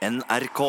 NRK.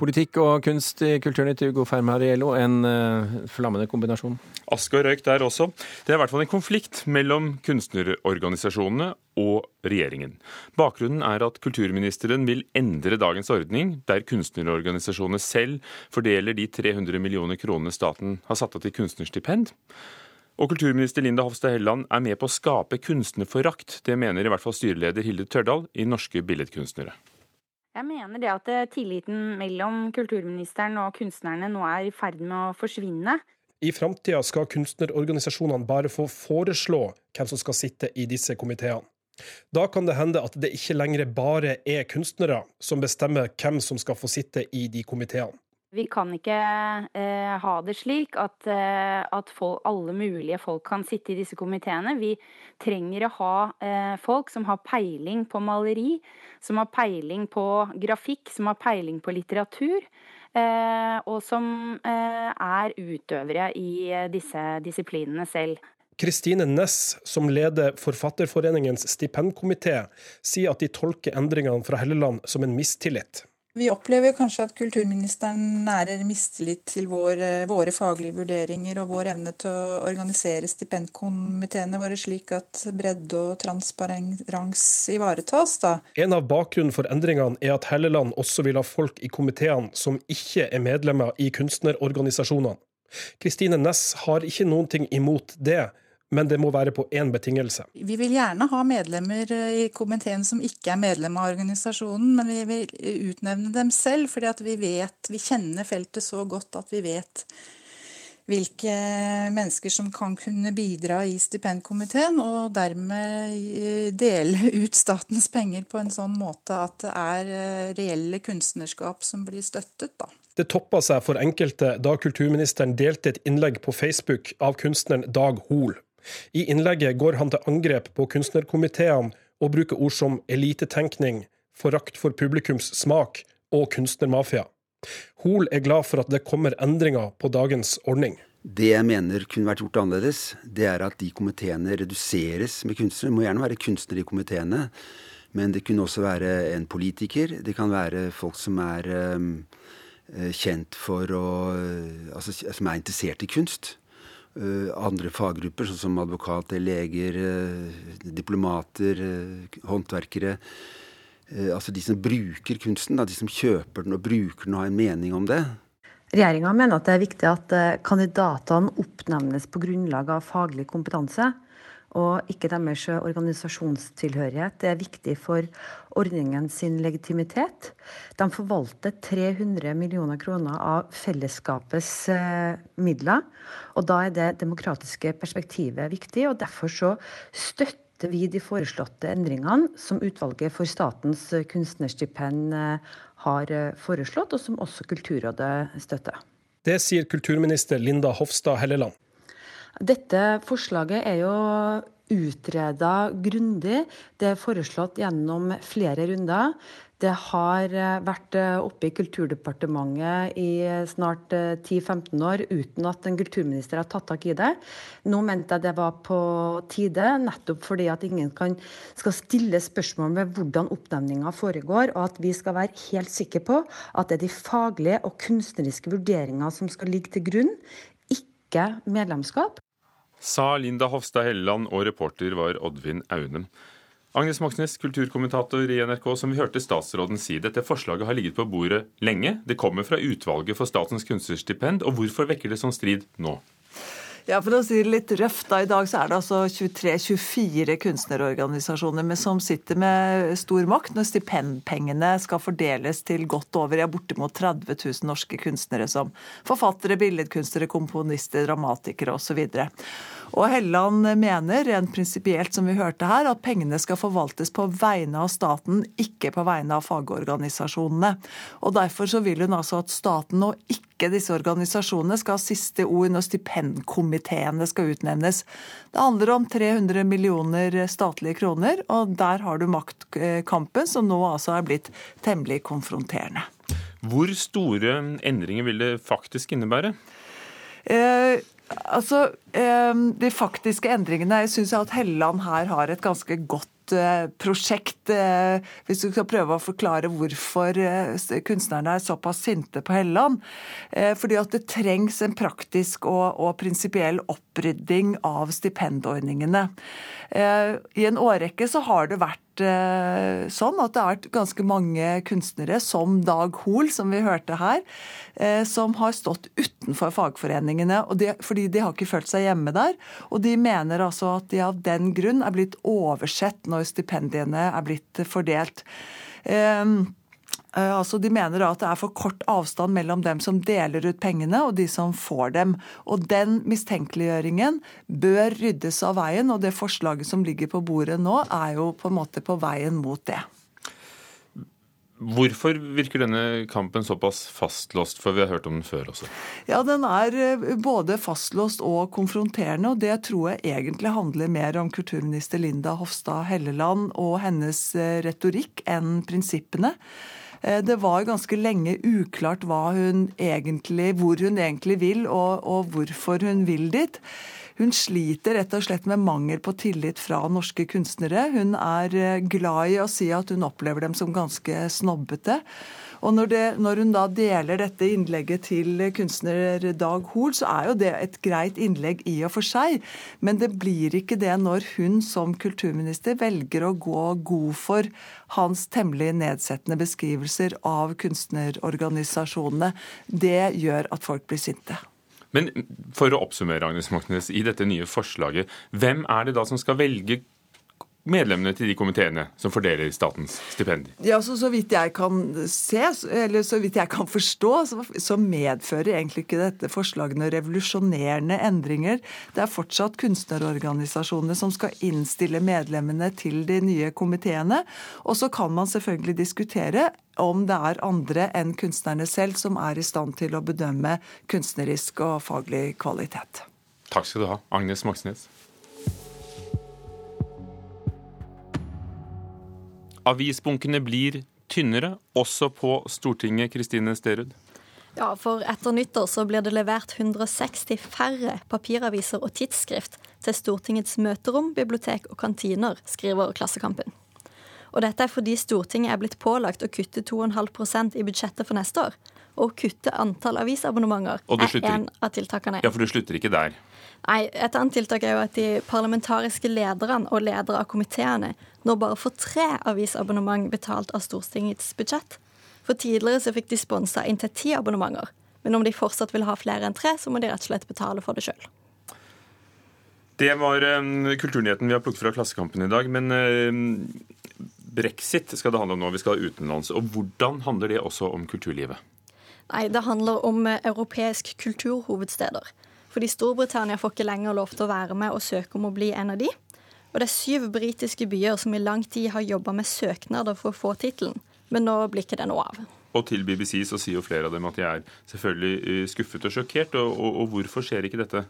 Politikk og kunst i Kulturnytt, Ugo Fermariello. En uh, flammende kombinasjon. Aske og røyk der også. Det er i hvert fall en konflikt mellom kunstnerorganisasjonene og regjeringen. Bakgrunnen er at kulturministeren vil endre dagens ordning, der kunstnerorganisasjonene selv fordeler de 300 millioner kronene staten har satt av til kunstnerstipend. Og kulturminister Linda Hofstad Helleland er med på å skape kunstnerforakt. Det mener i hvert fall styreleder Hilde Tørdal i Norske Billedkunstnere. Jeg mener det at eh, tilliten mellom kulturministeren og kunstnerne nå er i ferd med å forsvinne. I framtida skal kunstnerorganisasjonene bare få foreslå hvem som skal sitte i disse komiteene. Da kan det hende at det ikke lenger bare er kunstnere som bestemmer hvem som skal få sitte i de komiteene. Vi kan ikke eh, ha det slik at, eh, at folk, alle mulige folk kan sitte i disse komiteene. Vi trenger å ha eh, folk som har peiling på maleri, som har peiling på grafikk, som har peiling på litteratur. Eh, og som eh, er utøvere i eh, disse disiplinene selv. Kristine Næss, som leder Forfatterforeningens stipendkomité, sier at de tolker endringene fra Helleland som en mistillit. Vi opplever kanskje at kulturministeren nærer mistillit til våre, våre, faglige vurderinger og vår evne til å organisere stipendkomiteene våre slik at bredde og transparens ivaretas. Da. En av bakgrunnen for endringene er at Helleland også vil ha folk i komiteene som ikke er medlemmer i kunstnerorganisasjonene. Kristine Næss har ikke noen ting imot det, men det må være på én betingelse. Vi vil gjerne ha medlemmer eh, i komiteen som ikke er medlem av organisasjonen, men vi vil utnevne dem selv, fordi vi vet, vi kjenner feltet så godt at vi vet hvilke mennesker som kan kunne bidra i stipendkomiteen, og dermed eh, dele ut statens penger på en sånn måte at det er eh, reelle kunstnerskap som blir støttet. da. Det toppa seg for enkelte da kulturministeren delte et innlegg på Facebook av kunstneren Dag Hol. I innlegget går han til angrep på kunstnerkomiteene og bruker ord som elitetenkning, forakt for publikums smak og kunstnermafia. Hol er glad for at det kommer endringer på dagens ordning. Det jeg mener kunne vært gjort annerledes, det er at de komiteene reduseres med kunstnere. Det må gjerne være kunstnere i komiteene, men det kunne også være en politiker. Det kan være folk som er um, kjent for å Altså som er interessert i kunst. Eh, andre faggrupper, sånn som advokater, leger, eh, diplomater, eh, håndverkere. Altså de som bruker kunsten, de som kjøper den og bruker den og har en mening om det. Regjeringa mener at det er viktig at kandidatene oppnevnes på grunnlag av faglig kompetanse og ikke deres organisasjonstilhørighet. Det er viktig for ordningen sin legitimitet. De forvalter 300 millioner kroner av fellesskapets eh, midler. Og da er det demokratiske perspektivet viktig, og derfor så støtter vi de foreslåtte endringene som utvalget for statens kunstnerstipend eh, har eh, foreslått, og som også Kulturrådet støtter. Det sier kulturminister Linda Hofstad Helleland. Dette forslaget er jo utreda grundig. Det er foreslått gjennom flere runder. Det har eh, vært eh, oppe i Kulturdepartementet i snart 10-15 eh, år uten at en kulturminister har tatt tak i det. Nå mente jeg det var på tide, nettopp fordi at ingen kan, skal stille spørsmål ved hvordan oppnevninga foregår, og at vi skal være helt sikre på at det er de faglige og kunstneriske vurderinger som skal ligge til grunn, ikke medlemskap. Sa Linda Hofstad Helleland, og reporter var Oddvin Aune. Agnes Moxnes, kulturkommentator i NRK, som vi hørte statsråden si, dette forslaget har ligget på bordet lenge. Det kommer fra utvalget for Statens kunstnerstipend, og hvorfor vekker det sånn strid nå? Ja, for å si det litt røft, da, I dag så er det altså 23-24 kunstnerorganisasjoner med, som sitter med stor makt når stipendpengene skal fordeles til godt over ja, bortimot 30 000 norske kunstnere som forfattere, billedkunstnere, komponister, dramatikere osv. Og Helleland mener rent prinsipielt som vi hørte her, at pengene skal forvaltes på vegne av staten, ikke på vegne av fagorganisasjonene. Og Derfor så vil hun altså at staten og ikke disse organisasjonene skal ha siste ord når stipendkomiteene skal utnevnes. Det handler om 300 millioner statlige kroner, og der har du maktkampen, som nå altså er blitt temmelig konfronterende. Hvor store endringer vil det faktisk innebære? Eh, Altså, De faktiske endringene syns jeg at Helleland her har et ganske godt prosjekt. hvis du skal prøve å forklare hvorfor kunstnerne er såpass sinte på Helleland. Fordi at det trengs en praktisk og, og prinsipiell opprydding av stipendordningene. I en årrekke så har det vært Eh, sånn at det er ganske mange kunstnere, som Dag Hoel, som vi hørte her, eh, som har stått utenfor fagforeningene. Fordi de har ikke følt seg hjemme der. Og de mener altså at de av den grunn er blitt oversett når stipendiene er blitt fordelt. Eh, altså De mener at det er for kort avstand mellom dem som deler ut pengene og de som får dem. Og Den mistenkeliggjøringen bør ryddes av veien, og det forslaget som ligger på bordet nå, er jo på en måte på veien mot det. Hvorfor virker denne kampen såpass fastlåst, for vi har hørt om den før også? Ja, Den er eh, både fastlåst og konfronterende, og det tror jeg egentlig handler mer om kulturminister Linda Hofstad Helleland og hennes eh, retorikk enn prinsippene. Eh, det var ganske lenge uklart hun egentlig, hvor hun egentlig vil, og, og hvorfor hun vil dit. Hun sliter rett og slett med mangel på tillit fra norske kunstnere. Hun er eh, glad i å si at hun opplever dem som ganske snobbete. Og når, det, når, hun da deler dette innlegget til kunstner Dag Hoel, så er jo det et greit innlegg i og for seg. Men det blir ikke det når hun som kulturminister velger å gå god for hans temmelig nedsettende beskrivelser av kunstnerorganisasjonene. Det gjør at folk blir sinte. Men for å oppsummere, Agnes Moxnes, i dette nye forslaget, hvem er det da som skal velge medlemmene til de komiteene som fordeler statens stipendier? Ja, så, så, vidt jeg kan se, eller så vidt jeg kan forstå, så, så medfører egentlig ikke dette forslagene revolusjonerende endringer. Det er fortsatt kunstnerorganisasjonene som skal innstille medlemmene til de nye komiteene. Og så kan man selvfølgelig diskutere om det er andre enn kunstnerne selv som er i stand til å bedømme kunstnerisk og faglig kvalitet. Takk skal du ha, Agnes Moxnes. Avisbunkene blir tynnere, også på Stortinget, Kristine Sterud? Ja, for etter nyttår så blir det levert 160 færre papiraviser og tidsskrift til Stortingets møterom, bibliotek og kantiner, skriver Klassekampen. Og dette er fordi Stortinget er blitt pålagt å kutte 2,5% i budsjettet for neste år. Og å kutte antall avisabonnementer er en av tiltakene. Ja, for du slutter ikke der? Nei, et annet tiltak er jo at de parlamentariske lederne og ledere av komiteene nå bare får tre avisabonnement betalt av Stortingets budsjett. For tidligere så fikk de sponsa inntil ti abonnementer. Men om de fortsatt vil ha flere enn tre, så må de rett og slett betale for det sjøl. Det var um, kulturnyheten vi har plukket fra Klassekampen i dag. Men um, brexit skal det handle om nå. Vi skal utenlands. Og hvordan handler det også om kulturlivet? Nei, Det handler om eh, europeisk kulturhovedsteder. Fordi Storbritannia får ikke lenger lov til å være med og søke om å bli en av de. Og det er syv britiske byer som i lang tid har jobba med søknader for å få tittelen. Men nå blir ikke det noe av. Og til BBC så sier jo flere av dem at de er selvfølgelig eh, skuffet og sjokkert. Og, og, og hvorfor skjer ikke dette?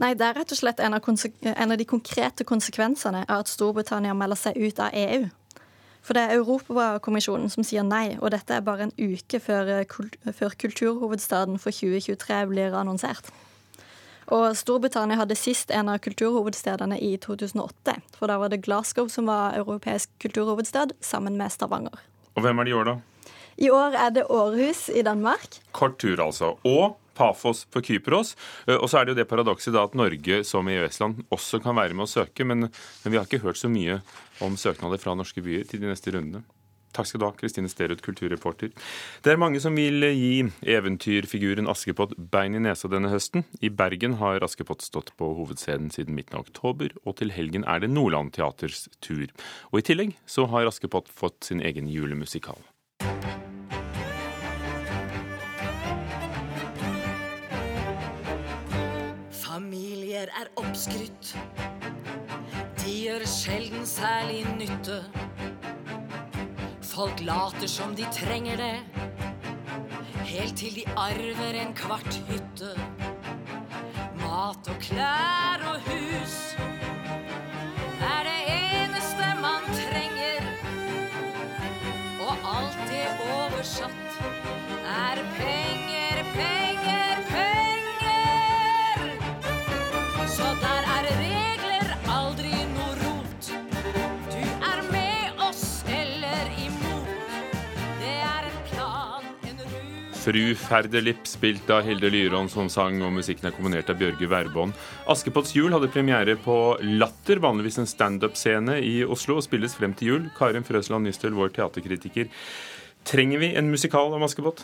Nei, Det er rett og slett en av, en av, de konkrete konsekvensene av at Storbritannia melder seg ut av EU. For det er Europakommisjonen som sier nei, og dette er bare en uke før, eh, før kulturhovedstaden for 2023 blir annonsert. Og Storbritannia hadde sist en av kulturhovedstedene i 2008. For da var det Glasgow som var europeisk kulturhovedstad, sammen med Stavanger. Og hvem er det i år, da? I år er det Århus i Danmark. Kort tur, altså. Og Pafos på Kypros. Eh, og så er det jo det paradokset da at Norge som EØS-land også kan være med å søke, men, men vi har ikke hørt så mye om søknader fra norske byer til de neste rundene. Takk skal du ha, Kristine Sterud, kulturreporter. Det er mange som vil gi eventyrfiguren Askepott bein i nesa denne høsten. I Bergen har Askepott stått på hovedscenen siden midten av oktober, og til helgen er det Nordland Teaters tur. Og i tillegg så har Askepott fått sin egen julemusikal. Familier er oppskrytt. De gjør sjelden særlig nytte. Folk later som de trenger det, helt til de arver en kvart hytte. Mat og klær og hus er det eneste man trenger. Og alt det oversatt er penger, Fru Ferdelip, spilt av Hilde Lyron, som sang, og musikken er kombinert av Bjørge Verbånd. Askepotts jul hadde premiere på Latter, vanligvis en standup-scene i Oslo, og spilles frem til jul. Karin Frøsland Nystøl, vår teaterkritiker. Trenger vi en musikal om Askepott?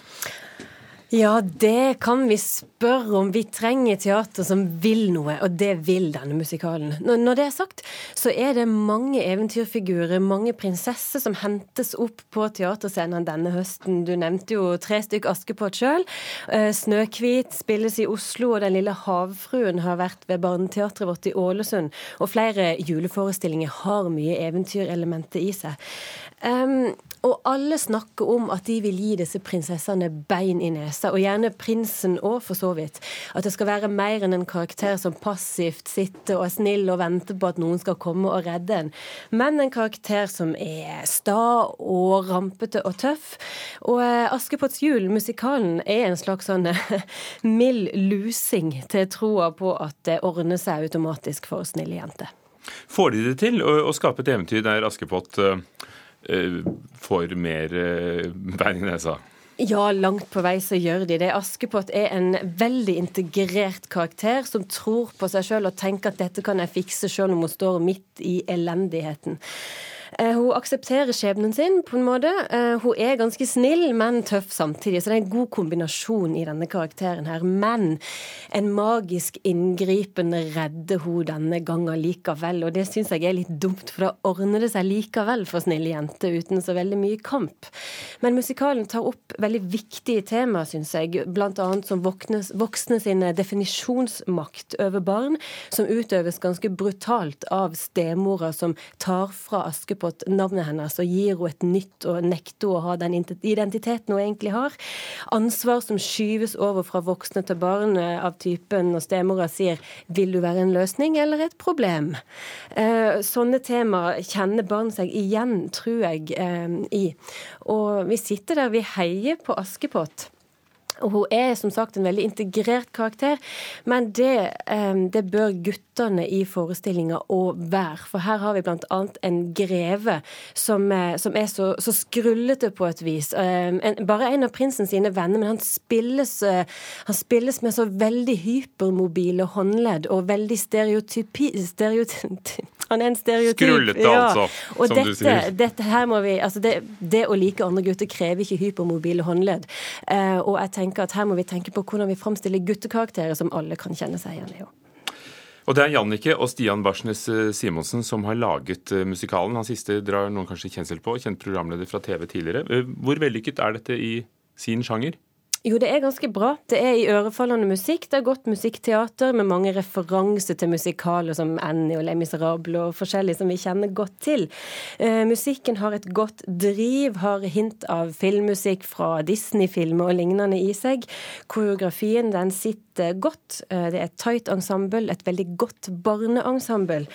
Ja, det kan vi spørre om. Vi trenger teater som vil noe, og det vil denne musikalen. Når det er sagt, så er det mange eventyrfigurer, mange prinsesser, som hentes opp på teaterscenen denne høsten. Du nevnte jo tre stykk Askepott sjøl. Eh, Snøhvit spilles i Oslo, og Den lille havfruen har vært ved Barneteatret vårt i Ålesund. Og flere juleforestillinger har mye eventyrelementer i seg. Um, og alle snakker om at de vil gi disse prinsessene bein i nesa, og gjerne prinsen òg, for så vidt. At det skal være mer enn en karakter som passivt sitter og er snill og venter på at noen skal komme og redde en, men en karakter som er sta og rampete og tøff. Og eh, Askepotts jul, musikalen, er en slags sånn mild lusing til troa på at det ordner seg automatisk for snille jenter. Får de det til å, å skape et eventyr der Askepott Eh, får mer eh, bein i nesa? Ja, langt på vei så gjør de det. Askepott er en veldig integrert karakter som tror på seg sjøl og tenker at dette kan jeg fikse sjøl om hun står midt i elendigheten. Eh, hun aksepterer skjebnen sin på en måte. Eh, hun er ganske snill, men tøff samtidig. Så det er en god kombinasjon i denne karakteren her. Men en magisk inngripen redder hun denne gangen likevel. Og det syns jeg er litt dumt, for da ordner det seg likevel for snille jenter uten så veldig mye kamp. Men musikalen tar opp veldig viktige tema, syns jeg. Blant annet som voksne, voksne sin definisjonsmakt over barn, som utøves ganske brutalt av stemora som tar fra Askepott Askepott navnet hennes og gir henne et nytt og nekter å ha den identiteten hun egentlig har. Ansvar som skyves over fra voksne til barn eh, av typen når stemora sier 'vil du være en løsning eller et problem'? Eh, sånne tema kjenner barn seg igjen, tror jeg, eh, i. Og vi sitter der, vi heier på Askepott. Og hun er som sagt en veldig integrert karakter, men det, det bør guttene i forestillinga òg være. For her har vi bl.a. en greve som, som er så, så, skrullete på et vis. En, bare en av prinsen sine venner, men han spilles, han spilles med så veldig hypermobile håndledd og veldig stereotypi... Stereotyp, han er en stereotyp. Skrullete, ja. altså, som dette, du sier. Dette her må vi, altså det, det, å like andre gutter krever ikke hypermobile håndledd. Uh, og jeg tenker at her må vi tenke på hvordan vi framstiller guttekarakterer som alle kan kjenne seg igjen i. Og Det er Jannike og Stian Barsnes eh, Simonsen som har laget eh, musikalen. Han siste drar noen kanskje kjensel på, kjent programleder fra TV tidligere. Hvor vellykket er dette i sin sjanger? Jo, det er ganske bra. Det er i ørefallende musikk. Det er godt musikkteater med mange referanser til musikaler som Annie og Les Miserables og forskjellig som vi kjenner godt til. Eh, musikken har et godt driv, har hint av filmmusikk fra Disney-filmer og lignende i seg. Koreografien den sitter godt. Eh, det er et tight ensemble, et veldig godt barneensemble.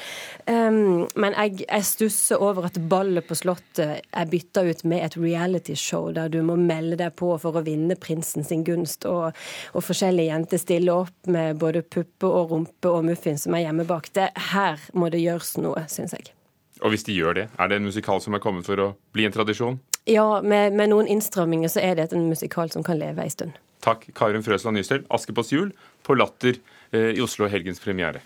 Eh, men jeg, jeg stusser over at ballet på Slottet er bytta ut med et realityshow der du må melde deg på for å vinne prinsen prinsen sin gunst, og, og forskjellige jenter stiller opp med både puppe og rumpe og muffins som er hjemmebakte. Her må det gjøres noe, syns jeg. Og hvis de gjør det, er det en musikal som er kommet for å bli en tradisjon? Ja, med, med noen innstramminger så er det en musikal som kan leve ei stund. Takk, Karin Frøsland Nystøl. 'Askepotts jul' på Latter eh, i Oslo, helgens premiere.